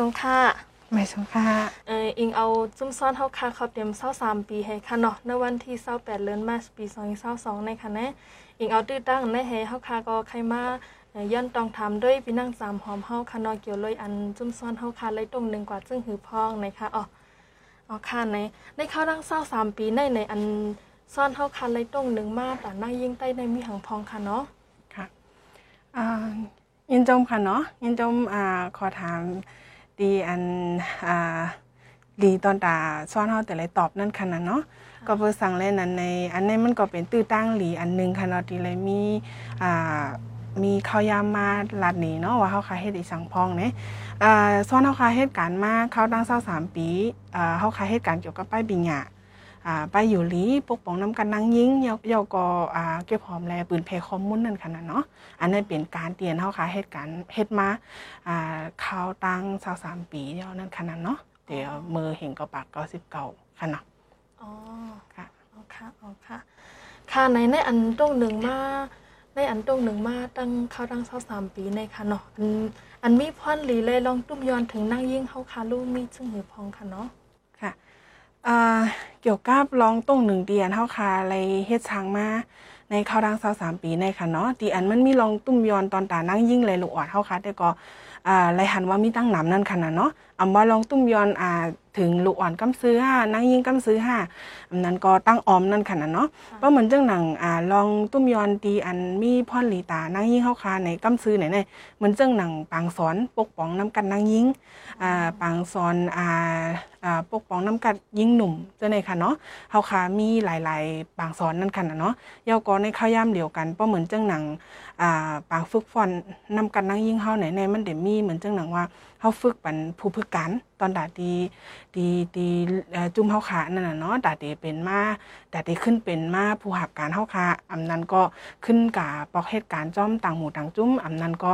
ไม่ทรงค่าไม่สงค่ะเอออิงเอาจุ้มซ้อนเฮาค่ะเขาเตรียม23ปีให้ค่ะเนาะในวันที่28เดือนมาปี2022ในค่ะนะอิงเอาตื้อตั้งในให้เฮาค่ะก็ใครมาเอ่อย้อนต้องทำด้วยพี่นั่งสามหอมเฮาค่ะเนาะเกี่ยวเลยอันจุ้มซ้อนเฮาค่ะเลยตรงหนึ่งกว่าซึ่งหือพองในค่ะอ๋ออ๋อค่ะในในเข้าดัง23ปีในในอันซ้อนเฮาค่ะเลยตรงหนึ่งมาแต่นั่งยิ่งใต้ในมีหังพองค่ะเนาะค่ะอ่ายินจมค่ะเนาะยินจมอ่าขอถาม ดีอันอ่าดีตอนตาซ้อนเฮาแต่ละตอบนั่นค่ะนะเนาะก็เพื่อสั่งเล่นนั้นใน อันนี้มันก็เป็นตื้อตั้งหลีอันหนึงค่ะเนาะที่เลยมีอ่ามีข้าวยามมาลัดนี้เนาะว่าเฮาคาเฮ็ดอีสังพองเนี่ยอ่าซ้อนเฮาคาเฮ็ดการมาเข้าตั้ง23ปีอ่าเฮาคาเฮ็ดการเกี่ยวกับป้ายบิญญา อ่าไปอยู่หลีปกป้องน้ำกันนางยิงเยาเยาก็อ่าเก็บหอมแลปืนเพคอมมุนนั่นขนาดเนาะอันนั้นเป็นการเตียนเฮาค่ะเหตุการณ์เฮ็ดมาอ่าข่าวตั้ง23ปีเดียวนั่นขนาดเนาะเดี๋ยวมือเห็นก็ปาก99ขนาดอ๋อค่ะอ๋อค่ะอ๋อค่ะค่ะในในอันตรงหนึ่งมาในอันตรงหนึ่งมาตั้งเข้าตั้งเศร้าสามปีในค่ะเนาะอันอันมีพรหลีเลยลองตุ้มย้อนถึงนั่งยิ่งเฮาคาลูกมีซึ่งหือพองค่ะเนาะค่ะ อ่าเกี่ยวกับร้องต้งหนึ่งเดียนเฮาค่ะอะไรเฮ็ดช้างมาในข้าวดังสาวสามปีในค่ะเนาะตีอันมันมีลองตุ้มยอนตอนตานั่งยิ่งเลยลูกออดเท่าค่ะแต่ก็อ่าไรหันว่ามีตั้งหนำนั่นค่ะนะเนาะ อำว่าลองตุ้มยอนอ่าถึงลูกอ่อนกำซื้อห้านั่งยิงกำซื้อห้าอันนั้นก็ตั้งออมนั่นค่ะนะเนาะเพราะเหมือนจังหนังอ่าลองตุ้มยอนตีอันมีพ่อนหลีตานั่งยิงเฮาค่ะในกำซื้อไหนๆเหมือนจังหนังปางสอนปกป้องน้ำกันนั่งยิงอ่าปางซอนอ่าอ่าปกป้องน้ำกัดยิงหนุ่มเจ้าในค่ะเนาะเฮาค่ะมีหลายๆ ปางสอนนั่นค่ะนะเนาะเยาก็ในข้าวย่ำเดียวกันเพราะเหมือนจังหนังอ่าปางฝึกฟอนนำกันนั่งยิงเฮาไหนในมันเดี๋ยวมีเหมือนจังหนังว่า เฮาฝึกปันผู้พึกการตอนดาดีดีดีเอ่อจุ่มเฮาขานั่นน่ะเนาะดาดีเป็นมาดาดีขึ้นเป็นมาผู้หับการเฮาขาอำนั้นก็ขึ้นกาปอกเหตุการณ์จ้อมต่างหมู่ต่างจุ้มอำนั้นก็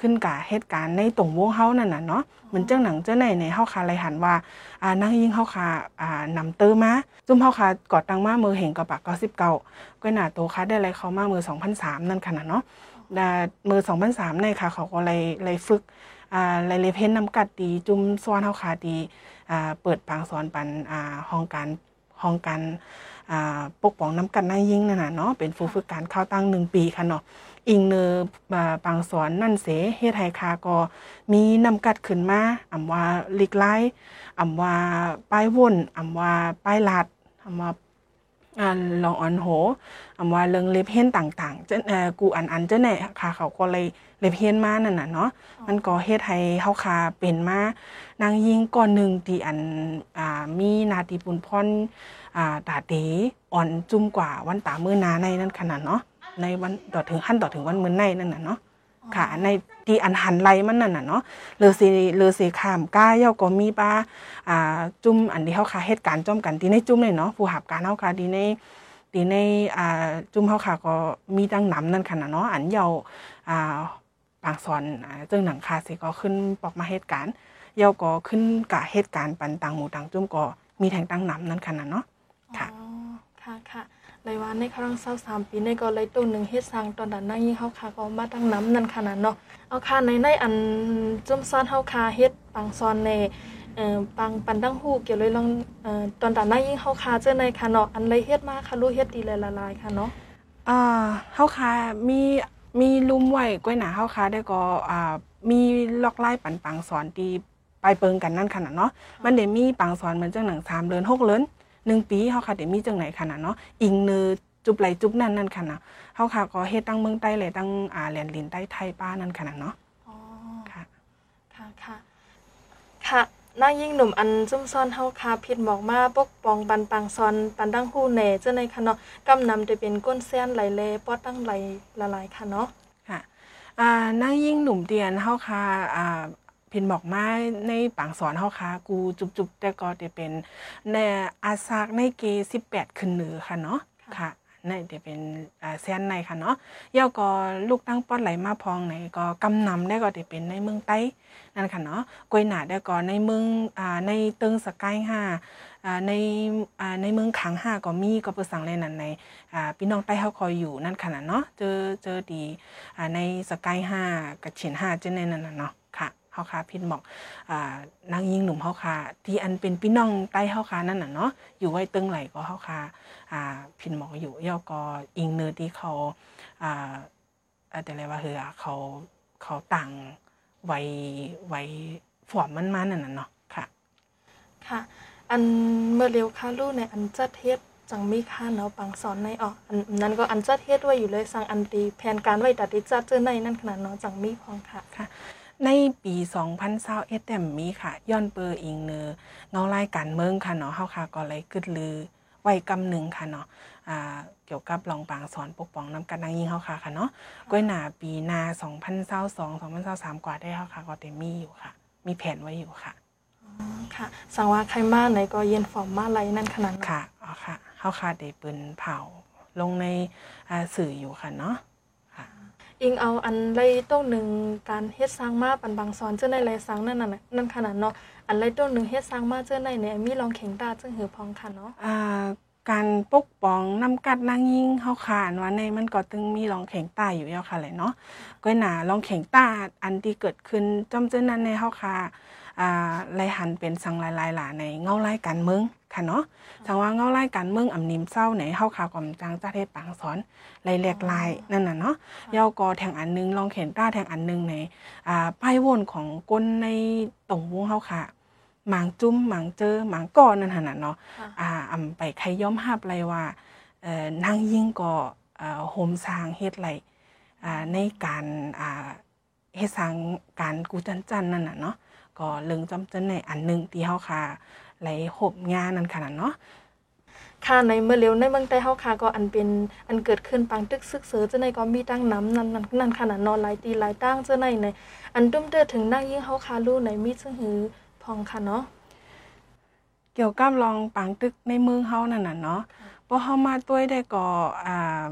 ขึ้นกาเหตุการณ์ในตรงวงเฮานั่นน่ะเนาะเหมือนจังหนังเจ้าในในเฮาคาเลยหันว่าอ่านั่งยิ่งเฮาค่ะอ่านำเตอมาจุ่มเฮาค่ะกอดตังมามือเห็นกับปาก99ก็หน้าโตค่ะได้อะไรเขามามือ2003นั่นค่ะนะเนาะดามือ2003ในค่ะเขาก็เลยเลยฝึก อ่าเลยเลเพ้นนำกัดดี จุ่มซ้อนเฮาค่ะดีอ่าเปิดปางสอนปันอ่าห้องการห้องการอ่าปกป้องน้ำกันนั่งยิ่งนั่นน่ะเนาะเป็นผู้ฝึกการเข้าตั้งหนึ่งปีค่ะเนาะอิงเนออ่าปางสอนนั่นเสเฮ็ดให้ค่ะก็มีนำกัดขึ้นมาอำว่าลิกไลอำว่าป้ายวนอำว่าป้ายลัดอำว่า อ่าลองออนโหอำว่าเรื่องเล็บเฮียนต่างๆเจ้เอ่อกูอันอันเจ้าแน่ค่ะ เขาก็เลยเล็บเฮียนมานั่นน่ะเนาะมันก็เฮ็ดให้เฮาคาเป็นมานางยิงก่อนหนึ่งที่อันอ่ามีนาทีปุนพรอ่าตาเดอ่อนจุ่มกว่าวันตามื้อนาในนั่นขนาดเนาะในวันต่อถึงขั้นต่อถึงวันมื้อในนั่นน่ะเนาะ ค่ะในที่อันหันไหลมันนั่นน่ะเนาะเรือสีเรือสีขามก้าเย่าก็มีปลาอ่าจุ่มอันที่เฮาค่ะเหตุการณ์จ้อมกันที่ในจุ่มเลยเนาะผู้หับการเฮาค่ะดีในดีในอ่าจุ่มเฮาค่ะก็มีตั้งหนำนั่นค่ะนะเนาะอันเยาอ่าปางสอนอ่าเจ้งหนังคาสิก็ขึ้นปอกมาเหตุการณ์เยาก็ขึ้นกะเหตุการณ์ปันต่างหมู่ต่างจุ่มก็มีแทงตั้งหนำนั่นค่ะนะเนาะค่ะอ๋อค่ะค่ะ เลยว่าในครั้งเศร้าสามปีในก็เลยตัวหนึ่งเฮ็ดสร้างตอนนั้นนั่งยิ่งเฮาคาก็มาตั้งน้ำนั่นขนาดเนาะเอาค่ะในในอันจุ่มซ้อนเฮาคาเฮ็ดปังซ้อนในเอ่อปังปันตั้งฮู้เกี่ยวเลยลองเอ่อตอนนั้นนั่งยิ่งเฮาคาเจ้าในค่ะเนาะอันเลยเฮ็ดมาค่ะรู้เฮ็ดดีเลยละลายค่ะเนาะอ่าเฮาคามีมีลุมไว้ก้อยหนาเฮาคาได้ก็อ่ามีล็อกไล่ปันปังสอนตีไปเปิงกันนั่นขนาดเนาะมันเดี๋ยวมีปังสอนเหมือนจังหนัง3เดือน6เดือน หนึ่งปีเฮาคาเดี๋ยวมีจังไหนขนาดเนาะอิงเนอจุบไหลจุบนั่นนั่นขนาดเฮาคาก็เฮ็ดตั้งเมืองใต้เลยตั้งอ่าแหลนลินใต้ไทยป้านั่นขนาดเนาะอ๋อค่ะค่ะค่ะค่ะนางยิ่งหนุ่มอันจุ่มซ้อนเฮาคาผิดหมอกมาปกป้องปันปังซอนปันตั้งฮู้แหน่เจ้าในค่ะเนาะกำนำจะเป็นก้นแซนไหลเลปอตั้งไหลละลายค่ะเนาะค่ะอ่านั่งยิ่งหนุ่มเตียนเฮาคาอ่า เพินบอกมาในปางสอนเฮาคากูจุบๆแต่ก็จะเป็นในอาซากในเก18 ขึ้นเหนือค่ะเนาะค่ะในจะเป็นอ่าแซนในค่ะเนาะเย่าก็ลูกตั้งป้อนไหลมาพองไหนก็กำนำได้ก็จะเป็นในเมืองใต้นั่นค่ะเนาะกวยหนาได้ก็ในเมืองอ่าในเติงสกายห้าอ่าในอ่าในเมืองขังห้าก็มีก็เปิดสั่งเลยนั่นในอ่าพี่น้องใต้เฮาคอยอยู่นั่นค่ะเนาะเจอเจอดีอ่าในสกายห้ากับเฉียนห้าเจนในนั่นน่ะเนาะค่ะเฮาคาพินบอกอ่านางยิงหนุ่มเฮาคาที่อันเป็นพี่น้องใต้เฮาคานั่นน่ะเนาะอยู่ไว้ตึงไหลก็เฮาคาอ่าพินหมอกอยู่ย่อก็อิงเนอที่เขาอ่าแต่อะไรว่าเฮือเขาเขาต่างไว้ไว้ฟอร์มมันมานั่นน่ะเนาะค่ะ ค่ะ อันเมื่อเร็วค่ะลูกในอันจัดเฮ็ดจังมีค่าเนาะปังสอนในออกอันนั้นก็อันจัดเฮ็ดไว้อยู่เลยสั่งอันตีแผนการไว้ตัดดิจัดเจอในนั่นขนาดเนาะจังมีพองค่ะค่ะ ในปี2021แต่มีค่ะ ย้อนเปอร์อิงเนอเงาไล่การเมืองค่ะเนาะเฮาค่ะก็เลยกึดลือไว้กำหนึ่งค่ะเนาะอ่าเกี่ยวกับรองปางสอนปกป้องนำกันนางยิงเฮาค่ะค่ะเนาะก้อยหนาปีหนา2022 2023กว่าได้เฮาค่ะก็ได้มีอยู่ค่ะ มีแผนไว้อยู่ค่ะค่ะสั่งว่าใครมาไหนก็เย็นฟอร์มมาไรนั่นขนาดเนาะค่ะอ๋อค่ะเฮาค่ะได้ปืนเผาลงในอ่าสื่ออยู่ค่ะเนาะค่ะ อิงเอาอันไรต้นหนึ่งการเฮ็ดสร้างมาปันบางซอนเจ้าในไรสร้างนั่นน่ะนั่นขนาดเนาะอันไรต้นหนึ่งเฮ็ดสร้างมาเจ้าในเนี่ยมีลองเข่งตาจึงหือพองค่ะเนาะอ่า การปกป้องนำกัดนางยิงเฮาขานว่าในมันก็ตึงมีรองแข็งต้อยู่แล้วค่ะแหละเนาะก้อยหนารองแข็งต้อันที่เกิดขึ้นจำเจ้านั้นในเฮาคาอ่าไลหันเป็นสังหลายๆหลาในเงาไล่การเมืองค่ะเนาะจังว่าเงาไล่การเมืองอำนิมเศร้าในเฮาคากอมจังจะเทศปางสอนไล่แหลกลายนั่นน่ะเนาะยาวกอแทงอันหนึงรองแข็งต้แทงอันหนึงในอ่าป้ายวนของก้นในตรงวงเฮาค่ะ หมางจุ้มหมางเจอหมางก้อนนั่นหั่นน่ะเนาะค่ะอ่าอำไปใครย่อมหับเลยว่าเอ่อนางยิ่งก็อ่าโฮมสร้างเฮ็ดไรอ่าในการอ่าเฮ็ดสร้างการกูจันจันนั่นน่ะเนาะก็เลิงจำจันในอันหนึงที่เฮาค่ะไหลหบงานนั่นขนาดเนาะค่ะในเมื่อเร็วในเมืองใต้เฮาค่ะก็อันเป็นอันเกิดขึ้นปังตึกซึกเสือเจ้าในก็มีตั้งน้ำนั่นนั่นนั่นขนาดนอนหลายตีหลายตั้งเจ้าในในอันตุ้มเตอถึงนั่งยิ่งเฮาค่ะรู้ในมีซึ่งหือ พองค่ะเนาะเกี่ยวกับรองปังตึกในเมืองเฮานั่นน่ะเนาะพอเฮามาต้วยได้ก็อ่า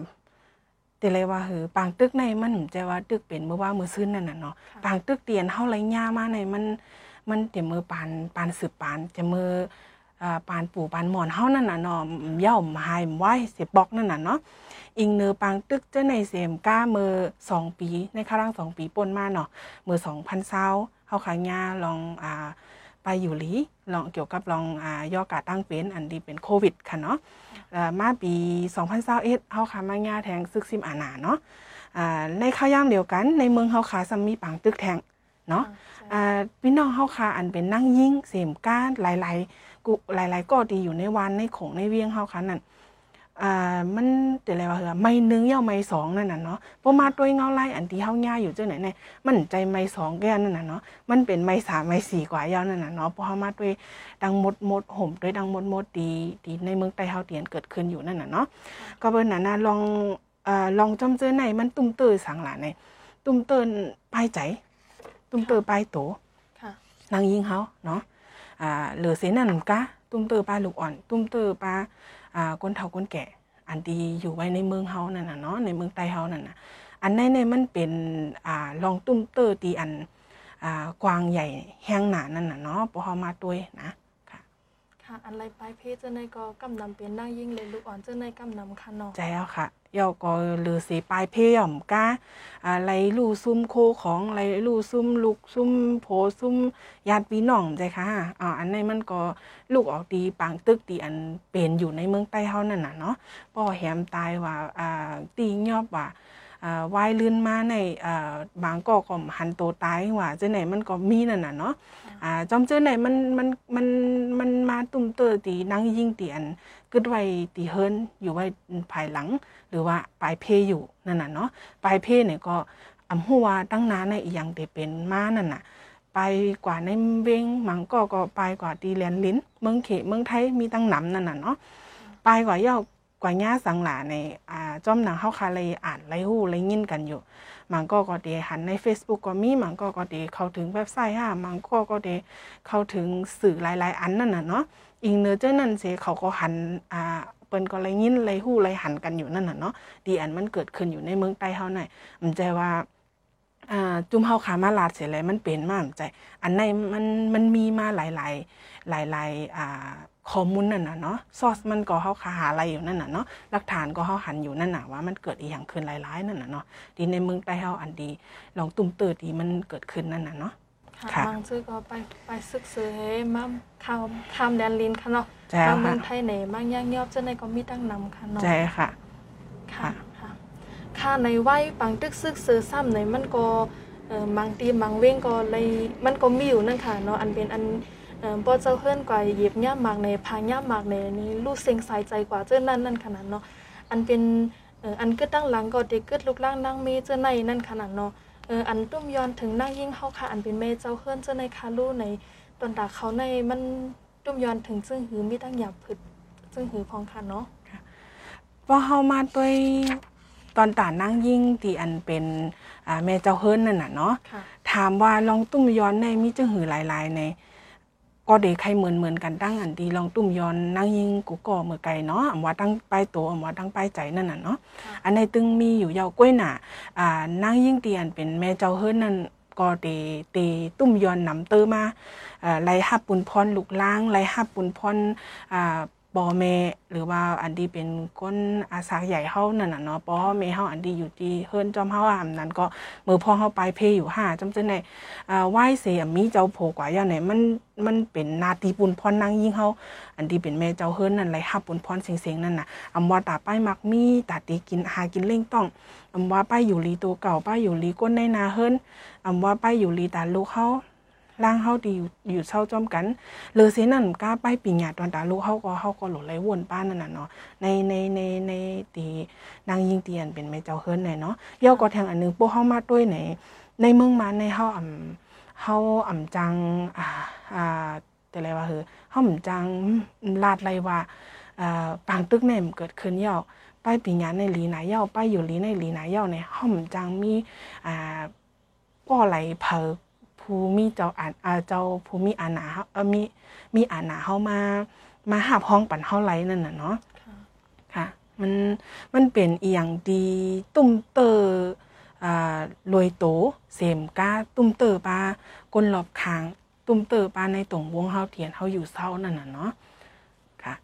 แต่เลยว่าหือปางตึกในมันใจว่าตึกเป็นเมื่อว่ามือซื่นนั่นน่ะเนาะค่ะปางตึกเตียนเฮาไหลย่ามาในมันมันเต็มมือปานปานสืบปานจะมืออ่าปานปู่ปานหมอนเฮานั่นน่ะเนาะย่อมหายไว้เสียบอกนั่นน่ะเนาะอิงเนอปางตึกเจ้าในเสมก้ามือสองปีในครั้งสองปีป่นมาเนาะมือ2020เฮาขายาลองอ่า ไปอยู่หลีลองเกี่ยวกับลองอ่าย่อกาตั้งเป็นอันที่เป็นโควิดค่ะเนาะเอ่อมาปี 2021เฮาค่ะมาญาแทงซึกซิมอาหนาเนาะอ่าในข้าวย่างเดียวกันในเมืองเฮาค่ะซัมมีปังตึกแทงเนาะอ่าพี่น้องเฮาค่ะอันเป็นนั่งยิ่งเสมก้านหลายๆกุหลายๆก็ดีอยู่ในวันในของในเวียงเฮาค่ะนั่น อ่ามันแต่อะไรว่าเหรอไม่หนึงเย่าไม่สองนั่นน่ะเนาะบ่มาด้วยเงาไล่อันที่เฮาย่าอยู่จังไหนเนี่ยมันใจไม่สองแก้วนั่นน่ะเนาะมันเป็นไม่สามไม่สี่กว่าเย่านั่นน่ะเนาะเพราะเฮามาด้วยดังหมดหมดห่มด้วยดังหมดหมดดีดีในเมืองใต้เฮาเตียนเกิดขึ้นอยู่นั่นน่ะเนาะก็เบิ่นน่ะนะลองเอ่อลองจำเจอในมันตุ้มเตอสังหลาในตุ้มเตินปลายใจ ตุ้มเตอปลายโตค่ะนางยิงเขาเนาะอ่าเหลือเสนั่นกะตุ้มเตอปลาลูกอ่อน ตุ้มเตอปลาอ่า ก้นเฒ่าก้นแก่ อันที่อยู่ไว้ในเมืองเฮานั่นน่ะเนาะในเมืองใต้เฮานั่นน่ะอันในในมันเป็นอ่าลองตุ้มเตอร์ตีอันอ่ากวางใหญ่แห้งหนานั่นน่ะเนาะพอเฮามาตวยนะ ค่ะค่ะอันไรปลายเพศเจ้าในก็กำนำเป็นนั่งยิ่งเลยลูกอ่อนเจ้าในกำนำค่ะเนาะใจเอาค่ะยอก็ลือสีปลายเพย่อมกาอ่าไหลลู่ซุ่มโคของอะไหลลู่ซุ่มลูกซุ่มโผซุ่มญาติพี่น้องใจค่ะอ่าอันนี้มันก็ลูกออกดีปางตึกตีอันเป็นอยู่ในเมืองใต้เฮานั่นน่ะเนาะป่อแหมตายว่าอ่าตียอบว่า วายลื่นมาในอ่าบางก็ก็หันโตตายว่าจังไหนมันก็มีนั่นน่ะเนาะอ่าจอมเจอไหนมันมันมันมันมาตุ้มเตอตีนั่งยิงตีอันกึดไว้ตีเฮิรนอยู่ไว้ภายหลัง หรือว่าปลายเพอยู่นั่นน่ะเนาะปลายเพเนี่ยก็อำหัวาตั้งนานในอีหยังได้เป็นมานั่นน่ะ ไปกว่าในเวงหมังก็ก็ไปกว่าตีแลนลิ้น เมืองเขเมืองไทยมีตั้งหนำนั่นน่ะเนาะไปกว่าเย่า กว่าย่าสังหลาในอ่าจอมหนังเฮาคาเลยอ่านเลยฮู้เลยยินกันอยู่มังก็ก็เดหันใน Facebook ก็มีมังก็ก็เดเข้าถึงเว็บไซต์ฮ่าหมังก็ก็เดเข้าถึงสื่อหลาย ๆ อันนั่นน่ะเนาะอิงเนอร์เจอนั่นเสเขาก็หันอ่าเปิ้นก็เลยยินเลยฮู้เลยหันกันอยู่นั่นน่ะเนาะดีอันมันเกิดขึ้นอยู่ในเมืองใต้เฮาหน่อยมันใจว่าอ่าจุ่มเฮาขามาลาดเสียเลยมันเป็นมามันใจ อันในมันมันมีมาหลายๆหลายๆอ่า ข้อมูลนั่นน่ะเนาะซอสมันก็เฮาขาหาอะไรอยู่นั่นน่ะเนาะหลักฐานก็เฮาหันอยู่นั่นน่ะว่ามันเกิดอีหยังขึ้นหลายๆนั่นน่ะเนาะดีในเมืองใต้เฮาอันดีลองตุ่มเติดดีมันเกิดขึ้นนั่นน่ะเนาะค่ะค่ะบางชื่อก็ไปไปศึกษาให้มาข้ามข้ามแดนลินค่ะเนาะใช่มาเมืค่ะองไทยไหนบางย่างยอบเจ้าในก็มีตั้งนำค่ะเนาะใช่ค่ะค่ะค่ะค่ะค่ะในไหว้ปังตึกซึกซื้อซ้ำในมันก็เอ่อบางทีบางเว้งก็เลยมันก็มีอยู่นั่นค่ะเนาะอันเป็นอันเอ่อ บ่เจ้าเฮือนกว่าเหยียบย่ามหมากในพาย่ามหมากในนี้รู้เสียงสายใจกว่าเจ้านั่นนั่นขนาดเนาะอันเป็นเอ่ออันกึดตั้งหลังก็เด็กกึดลูกล่างนั่งมีเจ้าในนั่นขนาดเนาะเอออันตุ้มย้อนถึงนั่งยิ่งเฮาค่ะอันเป็นแม่เจ้าเฮือนเจ้าในคารู้ในตอนดาเขาในมันตุ้มย้อนถึงซึ่งหือมีตั้งหยาบผึดซึ่งหือพองค่ะเนาะพอเฮามาด้วยตอนตานั่งยิ่งที่อันเป็นอ่าแม่เจ้าเฮิรนนั่นน่ะเนาะค่ะถามว่าลองตุ้มย้อนในมีจังหือหลายๆใน ก็เดใครเหมือนเหมือนกันตั้งอันดีลองตุ้มย้อนนั่งยิงกูก่อเมื่อไกลเนาะอำว่าตั้งป้ายโตอำว่าตั้งป้ายใจนั่นน่ะเนาะค่ะอันในตึงมีอยู่ยาวกล้วยหน่ะอ่านั่งยิ่งเตียนเป็นแม่เจ้าเฮิรนนั่นก็เดเตตุ้มย้อนนำเตอมาอ่าไล่ฮับปุนพรลูกล้างไล่ฮับปุนพรอ่า ปอแม่หรือว่าอันดีเป็นก้นอาสาใหญ่เฮานั่นน่ะเนาะปอแม่เฮาอันดีอยู่ที่เฮิรนจอมเฮาอ่ำนั้นก็มือพ่อเฮาไปเพอยู่ห้าจำจังได๋อ่าไหว้เสียมีเจ้าโผกว่าอย่างไหนมันมันเป็นนาตีปุนพรนางยิ่งเฮาอันดีเป็นแม่เจ้าเฮิรนนั่นไล่ฮับปุนพรเสียงๆนั่นน่ะอำว่าตาป้ายมักมีตาตีกินหากินเล่งต้องอำว่าป้ายอยู่ลีตัวเก่าป้ายอยู่ลีก้นในนาเฮิรนอำว่าป้ายอยู่ลีตาลูกเฮา ล่างเฮาดีอยู่อยู่เศร้าจอมกันเลอเสนั่นกล้าป้ายปิญญาตอนตาลูกเฮาก็เฮาก็หลดไหลวนป้านนั่นน่ะเนาะในในในในตีนางยิงเตียนเป็นแม่เจ้าเฮิรนไหนเนาะย่อก็แทงอันหนึงพวกเฮามาด้วยไหนในเมืองมาในเฮาอ่ำเฮาอ่ำจังอ่าอ่าแต่ไรว่าเฮอเฮาอ่ำจังลาดไรว่าอ่าปางตึกแหนมเกิดขึ้นย่อป้ายปีญญาในหลีหนาเย่าป้ายอยู่หลีในหลีหนาเย่าในห้อมจังมีอ่าป้อไหลเผอ ภูมิเจ้าอ่านอ่าเจ้าภูมิอาณาเฮาเออมีมีอาณาเฮามามาหาบห้องปันเฮาไหลนั่นน่ะเนาะค่ะค่ะมันมันเป็นอีหยังดีตุ้มเตออ่าลวยโตเสมกาตุ้มเตอปลากลหลอบคาง ตุ้มเตอปลาในตรงวงเฮาเทียนเฮาอยู่เศร้านั่นน่ะเนาะค่ะ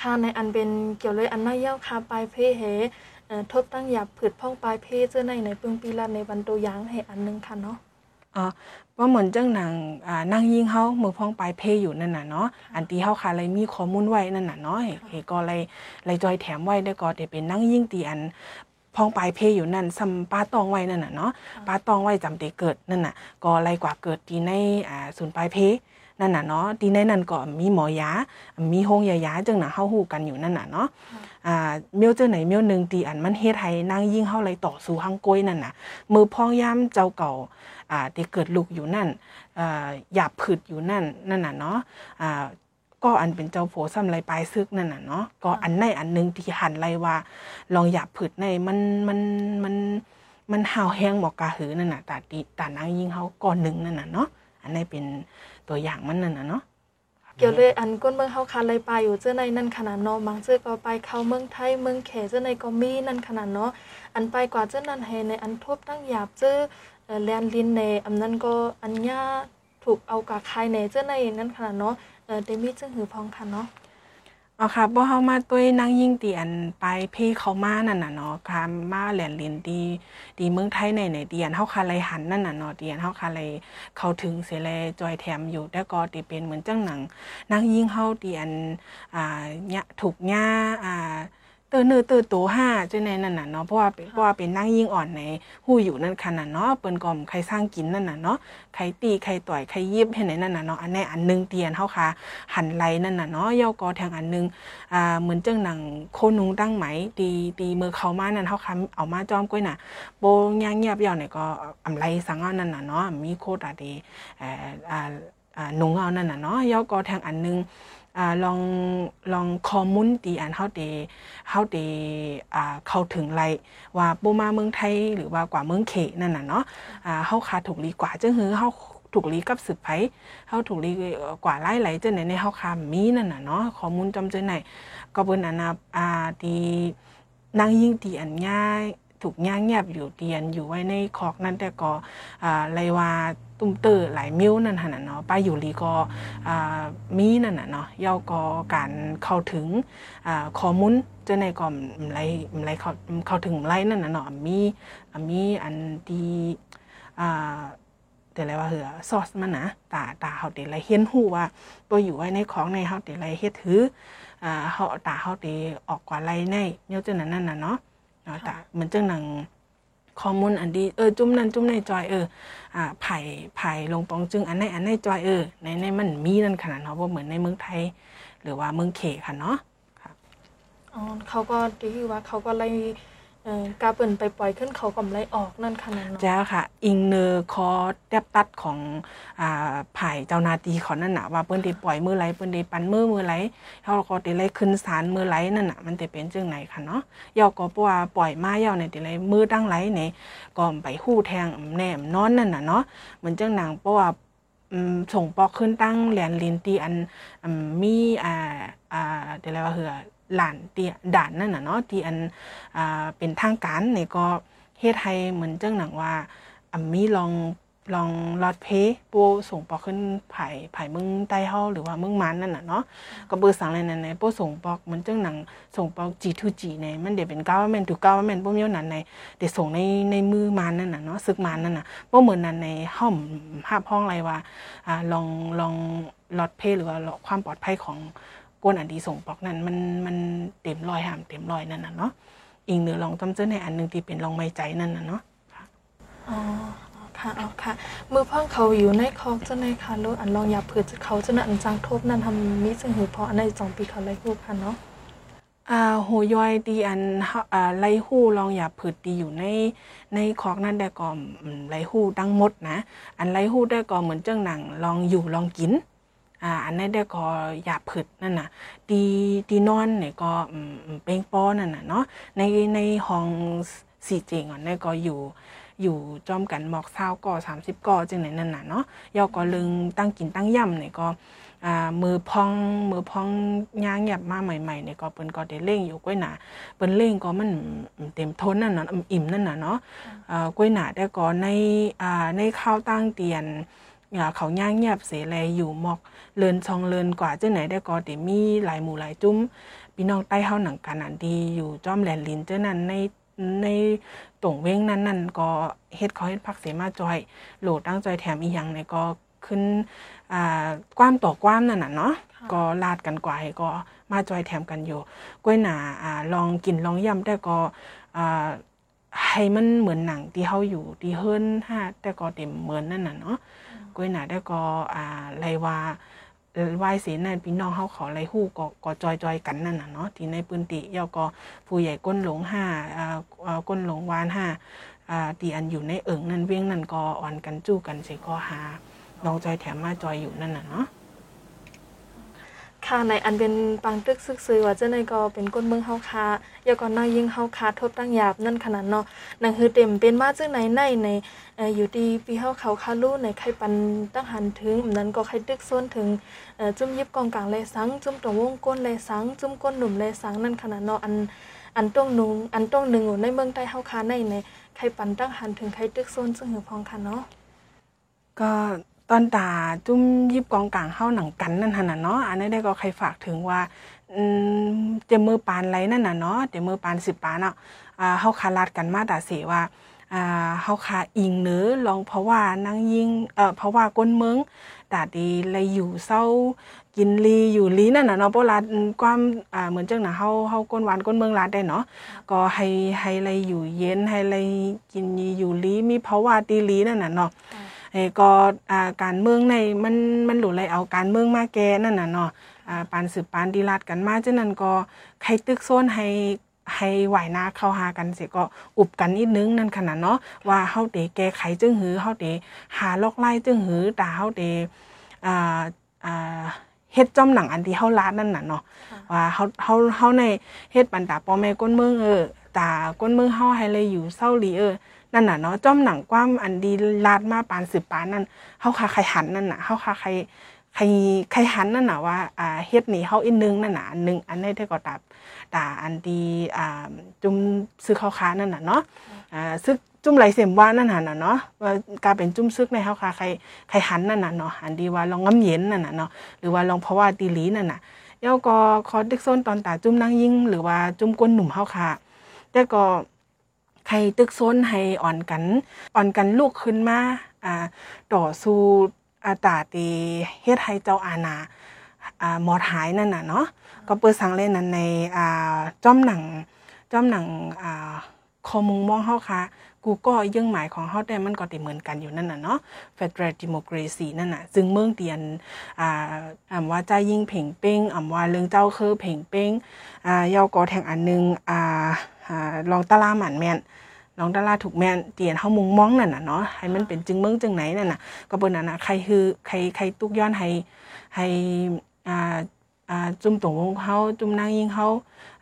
ค่ะในอันเป็นเกี่ยวเลยอันน่าเย้าค่ะปลายเพเฮเอ่อทบตั้งหยับผืดพ่องปลายเพเจ้าในในปึงปีละในวันตัวอยางให้อันหนึงค่ะเนาะ เอ่อว่าเหมือนจังหนังอ่านางยิงเฮามือพ้องปลายเพอยู่นั่นน่ะเนาะอันที่เฮาค่ะเลยมีข้อมูลไว้นั่นน่ะเนาะเฮเฮก็เลยเลยจอยแถมไว้ได้ก็ได้เป็นนางยิงตีอันพ้องปลายเพอยู่นั่นซัมป้าตองไว้นั่นน่ะเนาะป้าตองไว้จำเตเกิดนั่นน่ะ ก็เลยกว่าเกิดที่ในอ่าศูนย์ปลายเพนั่นน่ะเนาะที่ในนั้นก็มีหมอยา มีโฮงยายาจังน่ะเฮาฮู้กันอยู่นั่นน่ะเนาะ อ่าเมียวเจ้าไหนเมียวหนึ่งตีอันมันเฮ็ดให้นางยิ่งเฮาเลยต่อสู้หังกล้วยนั่นน่ะ มือพ้องยามเจ้าเก่าอ่าที่เกิดลูกอยู่นั่นอ่าหยาบผึดอยู่นั่นนั่นน่ะเนาะอ่าก็อันเป็นเจ้าโผซ้ำไรปลายซึกนั่นน่ะเนาะก็อันในอันหนึ่งที่หันไรว่าลองหยาบผึดในมันมันมันมันห่าวแห้งหมอกกาหือนั่นน่ะตาตีตานางยิ่งเฮาก่อนหนึ่งนั่นน่ะเนาะอันนี้เป็นตัวอย่างมันนั่นน่ะเนาะ เกี่ยวเลยอันก้นเมืองเฮาคันเลยปอยู่เจ้าในนั่นขนาดเนาะบางเจ้าก็ไปเข้าเมืองไทยเมืองแขเจ้าในก็มีนั่นขนาดเนาะอันไปกว่าเจ้านั่นให้ในอันทบตั้งหยาบเจ้าแลนลินในอันนั้นก็อันย่าถูกเอากาคายในเจ้าในนั่นขนาดเนาะเออเดมีจึงหือพองค่ะเนาะ อ๋อค่ะบ่เฮามาตัวยนางยิ่งตีอันไปเพเขามานั่นน่ะเนาะค่ะมาแหลนเรียนดีดีเมืองไทยในในเดียนเฮาคาไลหันนั่นน่ะเนาะเดียนเฮาคาไลเข้าถึงเสยแลจอยแถมอยู่แต่ก็ติเป็นเหมือนจังหนังนั่งยิ่งเฮาเดียนอ่าเนี่ยถูกญ่าอ่า เตอเนื้อเตอโตห้าจังในนั่นน่ะเนาะเพราะว่าเป็นเพราะว่าเป็นนางยิ่งอ่อนในฮู้อยู่นั่นขนาดเนาะเปิ้นก็ใครสร้างกินนั่นน่ะเนาะใครตีใครต่อยใครยิบเห็นไหนนั่นน่ะเนาะอันในอันหนึงเตียนเฮาค่ะหันไหลนั่นน่ะเนาะย่อก็แทงอันหนึงอ่าเหมือนจังหนังโคนุงตั้งไหมตีตีมือเขามานั่นเขาคำเอามาจอมก้อยน่ะโบย่างเงียบยาวเนี่ยก็อำไรสังเอานั่นน่ะเนาะมีโคตรอะดีเอ่ออ่าอ่านุงเอานั่นน่ะเนาะย่อก็แทงอันหนึง อ่าลองลองคอมมุนตีอันเฮาเดเฮาเดอ่าเข้าถึงไรว่าปูมาเมืองไทยหรือว่ากว่าเมืองเขนั่นน่ะเนาะอ่าเฮาคาถูกลีกว่าจังหือเฮาถูกลีกับสืบไผเฮาถูกลีกว่าไล่ไหลจังไหนในเฮาคามีนั่นน่ะเนาะข้อมูลจำจังไหนก็เป็นอันนาอาดีนางยิ่งตีอันง่าย ถูกย่างเงียบอยู่เตียนอยู่ไว้ในคอกนั่นแต่ก็อ่าไรว่าตุ้มเตอร์หลายมิ้วนั่นหั่นน่ะเนาะป้าอยู่ลีก็อ่ามีนั่นน่ะเนาะเย่าก็การเข้าถึงอข้อมูลจะในก็ไรไรเข้าเข้าถึงไรนั่นน่ะเนาะมีมีอันดีอ่าแต่ละว่าเหือซอสมันนะตาตาเฮาเตไรเห็นฮู้ว่าตัวอยู่ไว้ในของในเฮาเตไรเฮ็ดถืออ่าเฮาตาเฮาเตออกกว่าไรในเนียวจังนั้นนั่นน่ะเนาะ เนาะตาเหมือนจังหนังข้อมูลอันดีเออจุ่มนั่นจุ่มในจอยเอออ่าไผ่ไผ่ลงปองจึงอันในอันในจอยเออในในมันมีนั่นขนาดเนาะบ่เหมือนในเมืองไทย หรือว่าเมืองเขค่ะเนาะอ๋อเขาก็ดีว่าเขาก็ไล่เอ่อ กาเปิ่นไปปล่อยขึ้นเขาก็ไล่ออกนั่นขนาดเนาะจ้าค่ะ อิงเนอร์คอแดบตัดของอ่าไผ่เจ้านาตีเขานั่นน่ะว่าเปิ้นได้ปล่อยมือไหลเปิ้นได้ปันมือมือไหลเฮาก็ได้ไล่ขึ้นศาลมือไหลนั่นน่ะมันจะเป็นจังไหนค่ะเนาะยอก็เพราะว่าปล่อยมาเยาเนี่ยได้ไล่มือตั้งไหลเนี่ยก็ไปฮู้แทงแหนมนอนนั่นน่ะเนาะเหมือนจังหนังเพราะว่าส่งปอกขึ้นตั้งแหลนลินตีอันมมีอ่าอ่าเดี๋ยวอะไรว่าเหือ หลานตีด่านนั่นน่ะเนาะที่อันอ่าเป็นทางการเนี่ยก็เฮ็ดให้เหมือนจังหนังว่าอ่ามีลองลองลอดเพโปส่งปอกขึ้นไผ่ไผ่มึงใต้เฮาหรือว่ามึงมันนั่นน่ะเนาะก็เบอร์สั่งอะไรนั่นในโปส่งปอกเหมือนจังหนังส่งปอก G2G ในมันเดี๋ยวเป็น government to government บ่มียวนั้นในเดี๋ยวส่งในในมือมันนั่นน่ะเนาะซึกมันนั่นน่ะบ่เหมือนนั้นในห้อมภาพห้องอะไรว่าอ่าลองลองลอดเพหรือว่าความปลอดภัยของ กวนอันดีส่งปอกนั้นมันมันเต็มร้อยห้ามเต็มร้อยนั่นน่ะเนาะอีกหนึ่งลองต้มเจ้าในอันหนึ่งที่เป็นลองไม่ใจนั่นนะเนาะอ๋อค่ะอ๋อค่ะมือพ่องเขาอยู่ในคอกเจ้าในค่ะแล้วอันลองอย่าเผื่อจะเขาจะนั่นจังทบนั่นทำมิซึ่งหือเพราะอันในสองปีเขาไล่ฮูกค่ะเนาะอ่าโหยอยดีอันเฮาอ่าไล่หู้ลองอย่าผืดดีอยู่ในในคอกนั่นได้ก็อืมไล่หู้ดังหมดนะ อันไล่หู้ได้ก็เหมือนเจ้าหนังลองอยู่ลองกิน อ่าอันนั้นได้ก็อย่าผืดนั่นน่ะดีดีนอนเนี่ยก็อืมอืมเป้งป้อนั่นน่ะเนาะในในห้องสีเจงอะนี่ก็อยู่อยู่จอมกันหมอกเศร้าก่อสามสิบก่อจังไหนนั่นน่ะเนาะยอก็ลึงตั้งกินตั้งย่ำเนี่ยก็อ่ามือพองมือพองย่างหยับมาใหม่ๆเนี่ยก็เปิ้นก็ได้เร่งอยู่ก้อยหนาเปิ้นเร่งก็มันเต็มทนนั่นน่ะอิ่มนั่นน่ะเนาะอ่าก้อยหนาได้ก็ในอ่าในข้าวตั้งเตียน อ่าเขาย่างเงียบเสแลอยู่หมอกเลินชองเลินกว่าจังไหนได้ก็ได้มีหลายหมู่หลายจุ้มพี่น้องใต้เฮาหนังกันอันดีอยู่จอมแหลนลินเจ้านั้นในในตรงเว้งนั้นนั่นก็เฮ็ดเขาเฮ็ดพักเสมาจอย โหลดตั้งใจแถมอีหยังเนี่ยก็ขึ้นอ่าความต่อความนั่นน่ะเนาะค่ะก็ลาดกันกว่าให้ก็มาจอยแถมกันอยู่กล้วยหนาอ่าลองกินลองย่ำแต่ก็อ่าให้มันเหมือนหนังที่เฮาอยู่ที่เฮิรนห้าแต่ก็เต็มเหมือนนั่นน่ะเนาะ กวยหนาได้ก็อ่าไรว่าไหวายเสนนั่นพี่น้องเฮาเขาไรฮู้ก็ก็จอยจอยกันนั่นน่ะเนาะที่ในปืนติเยาก็ผู้ใหญ่ก้นหลงห้าอ่าอ่าก้นหลงวานห้าอ่าตีอันอยู่ในเอิงนั่นเวียงนั่นก็อ่อนกันจู้กันเสยก็หาน้องจอยแถมมาจอยอยู่นั่นน่ะเนาะ ค่ะในอันเป็นปังตึกซึกซื้อว่าเจ้าในก็เป็นก้นเมืองเฮาคายาก่อนนายิงเฮาคาทบตั้งหยาบนั่นขนาดเนาะนั่นคือเต็มเป็นมาจึงไหนในในอยู่ดีปีเฮาเขาคาลู่ในใครปันตั้งหันถึงนั้นก็ใครตึกโซนถึงจุ่มยิบกองกลางแลสังจุ่มตรงวงก้นแลสังจุ่มก้นหนุ่มแลสังนั่นขนาดเนาะอันอันตรงนุงอันตรงหนึ่งอยู่ในเมืองใต้เฮาคาในในใครปันตั้งหันถึงใครตึกโซนซึ่งหือพองค่ะเนาะก็ ตอนตาจุ้มยิบกองกลางเข้าหนังกันนั่นหันน่ะเนาะอันนี้ได้ก็ใครฝากถึงว่าอืมเจมือปานไรนั่นน่ะเนาะเจมือปานสิบปานเนาะอ่าเฮาคาลาดกันมาตาเสว่าอ่าเฮาคาอิงเนื้อลองเพราะว่านางยิงเอ่อเพราะว่าก้นเมืองตาดีเลยอยู่เศร้ากินลีอยู่ลีนั่นน่ะเนาะเพราะลาดความอ่าเหมือนจังน่ะเฮาเฮาก้นหวานก้นเมืองลาดได้เนาะก็ให้ให้เลยอยู่เย็นให้เลยกินอยู่ลีมีเพราะว่าตีลีนั่นน่ะเนาะ เออก็อ่าการเมืองในมันมันหลุดเลยเอาการเมืองมาแกนั่นน่ะเนาะปานสืบปานดีลาดกันมาจังนั้นก็ใครตึกโซนให้ให้ไหวหน้าเข้าหากันเสิก็อุบกันนิดนึงนั่นขนาดเนาะว่าเฮาเตแก้ไขจึงหือเฮาเตหาลอกไล่จึงหือตาเฮาเตอ่าอ่าเฮ็ดจอมหนังอันที่เฮาลาดนั่นน่ะเนาะว่าเฮาเฮาเฮาในเฮ็ดปันตาพ่อแม่ก้นเมืองเออตาก้นเมืองเฮาให้เลยอยู่เศร้าหลีเออ นั่นน่ะเนาะจ้อมหนังความอันดีลาดมาปานสืบปานนั่นเฮาคาใครหันนั่นน่ะเฮาคาใครใครใครหันนั่นน่ะว่าอ่าเฮ็ดนี่เฮาอีนึงนั่นน่ะอันหนึงอันนี้ได้ก็ตาตาอันดีอ่าจุ่มซื้อข้าวค้านั่นน่ะเนาะอ่าซึกจุ่มไหลเสียมว่านั่นน่ะเนาะว่ากลายเป็นจุ่มซึกในเฮาคาใครใครหันนั่นน่ะเนาะอันดีว่าลองง้ำเย็นนั่นน่ะเนาะหรือว่าลองเพราะว่าตีหลีนั่นน่ะเย้าก็คอตึกโซนตอนตาจุ่มนางยิ่งหรือว่าจุ่มก้นหนุ่มเฮาค่ะแต่ก็ ใครตึกซนให้อ่อนกัน อ่อนกันลูกขึ้นมาอ่าต่อสู้อาตาตีเฮ็ดให้เจ้าอาณาอ่าหมอดหายนั่นน่ะเนาะก็เปิดสังเล่นนั้นในอ่าจ้อมหนังจ้อมหนังอ่าคอมุงมองเฮาค่ะกูก็ยังหมายของเฮาแต่มันก็ติเหมือนกันอยู่นั่นน่ะเนาะ Federal Democracy นั่นน่ะซึ่งเมืองเตียนอ่าอ่าว่าใจยิ่งเพ่งเป้งอ่าว่าเรื่องเจ้าคือเพ่งเป้งอ่ายาวก็แทงอันนึงอ่า อ่าลองตะลาหมันแม่นน้องดาราถูกแม่นเตียนเฮามุงมองนั่นน่ะเนาะให้มันเป็นจึงเมืองจึงไหนนั่นน่ะก็เบิ่นนั่นน่ะใครคือใครใครตุกย้อนให้ให้อ่าอ่าจุ่มตรงวงเฮาจุ่มนางยิงเฮา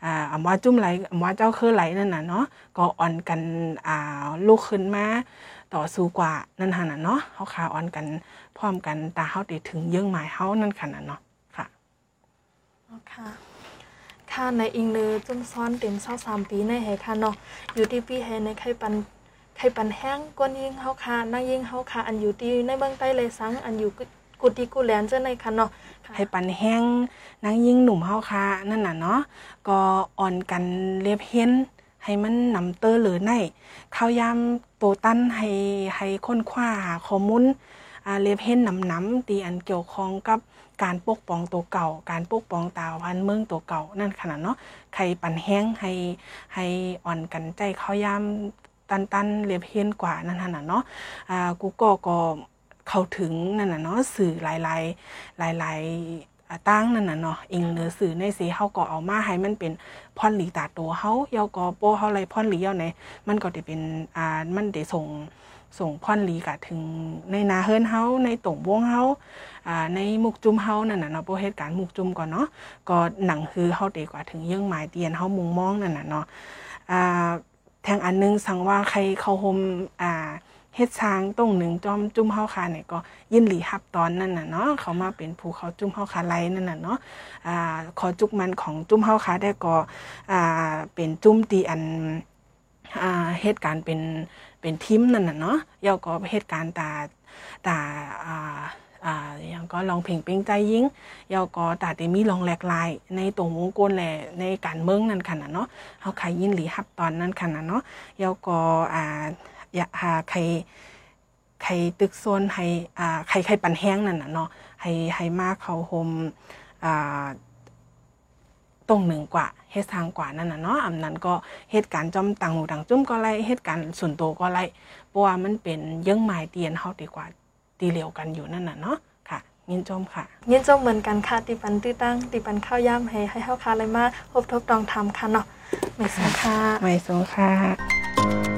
อ่าอำว่าจุ่มไหลอำว่าเจ้าคือไหลนั่นน่ะเนาะก็อ่อนกันอ่าลุกขึ้นมาต่อสู้กว่านั่นหั่นน่ะเนาะเฮาขาอ่อนกันพร้อมกันตาเฮาได้ถึงเยื่องหมายเฮานั่นคั่นน่ะเนาะค่ะค่ะ ค่ะในอิงเนอจุ่มซ้อนเต็มเศร้าสามปีในแห่ค่ะเนาะอยู่ที่ปีแห่ในไข่ปันไข่ปันแห้งกวนยิงเฮาค่ะนางยิงเฮาค่ะอันอยู่ที่ในเมืองใต้เลยสังอันอยู่กุฏิกุแลนเจ้าในค่ะเนาะค่ปันแห้งนางยิ่งหนุ่มเฮาค่ะนั่นน่ะเนาะก็อ่อนกันเรียบเห็นให้มันนำเตอหรือในข้าวยามโตตั้นให้ให้ค้นคว้าหาข้อมูล เรียบเห็นนำน้ำตีอันเกี่ยวข้องกับการปกป้องตัวเก่า การปกป้องตาพันเมืองตัวเก่า นั่นขนาดเนาะใครปั่นแห้งให้ให้อ่อนกันใจเข้ายามตันตันๆเรียบเห็นกว่านั่นขน่ะเนาะอ่ากูก็ก็เข้าถึงนั่นน่ะเนาะสื่อหลายๆหลายๆอ่าตั้งนั่นน่ะเนาะอิงเนื้อสื่อในสีเฮาก็เอามาให้มันเป็นพรหลีตาตัวเฮาเยาก็โปเฮาไรพรหลีเยาไหนมันก็ได้เป็นอ่ามันได้ส่ง ส่งพรหลีกะถึงในนาเฮิรนเฮาในต่งวงเฮาอ่าในมุกจุมเฮานั่นน่ะเนาะโปเหตุการณ์มุกจุมก่อนเนาะก็หนังคือเฮาได้กว่าถึงเยื่องหมายเตียนเฮามุงมองนั่นน่ะเนาะอ่าแทงอันหนึงสั่งว่าใครเข้าห่มอ่าเฮ็ดช้างตรงหนึ่งจอมจุ้มเฮาคาเนี่ยก็ยินหลีฮับตอนนั่นน่ะเนาะเขามาเป็นภูเขาจุ้มเฮาคาไลนั่นน่ะเนาะอ่าขอจุกมันของจุ้มเฮาคาได้ก็อ่าเป็นจุ้มตีอันอ่าเหตุการณ์เป็น เป็นทีมนั่นน่ะเนาะเยาก็เหตุการณ์ตาตาอ่าอ่าอย่างก็ลองเพลงเป็นใจยิงเยาก็ตาได้มีลองแหลกลาย ในตรงวงกลแหละในการเมืองนั่นค่ะน่ะเนาะเฮาขายยินหลีฮับตอนนั้นค่ะน่ะเนาะเยาก็อ่าอยากหาใครใครตึกโซนให้อ่าใครใครปันแห้งนั่นน่ะเนาะให้ให้มากเขาโฮมอ่า ตรงหนึ่งกว่าเฮ็ดทางกว่านั่นน่ะเนาะอำนั้นก็เหตุการณ์จอมตังหูดังจุ้มก็ไล่เหตุการณ์ส่วนตัวก็ไล่เพราะว่ามันเป็นเยื่องหมายเตียนเฮาดีกว่าตีเหลียวกันอยู่นั่นน่ะเนาะค่ะยินจมค่ะ ยินจมเหมือนกันค่ะติปันตื้อตั้งติปันข้าวย่ำให้ให้เฮาค่ะเลยมาพบทบตองทำค่ะเนาะไม่สังค่ะไม่สงค่ะ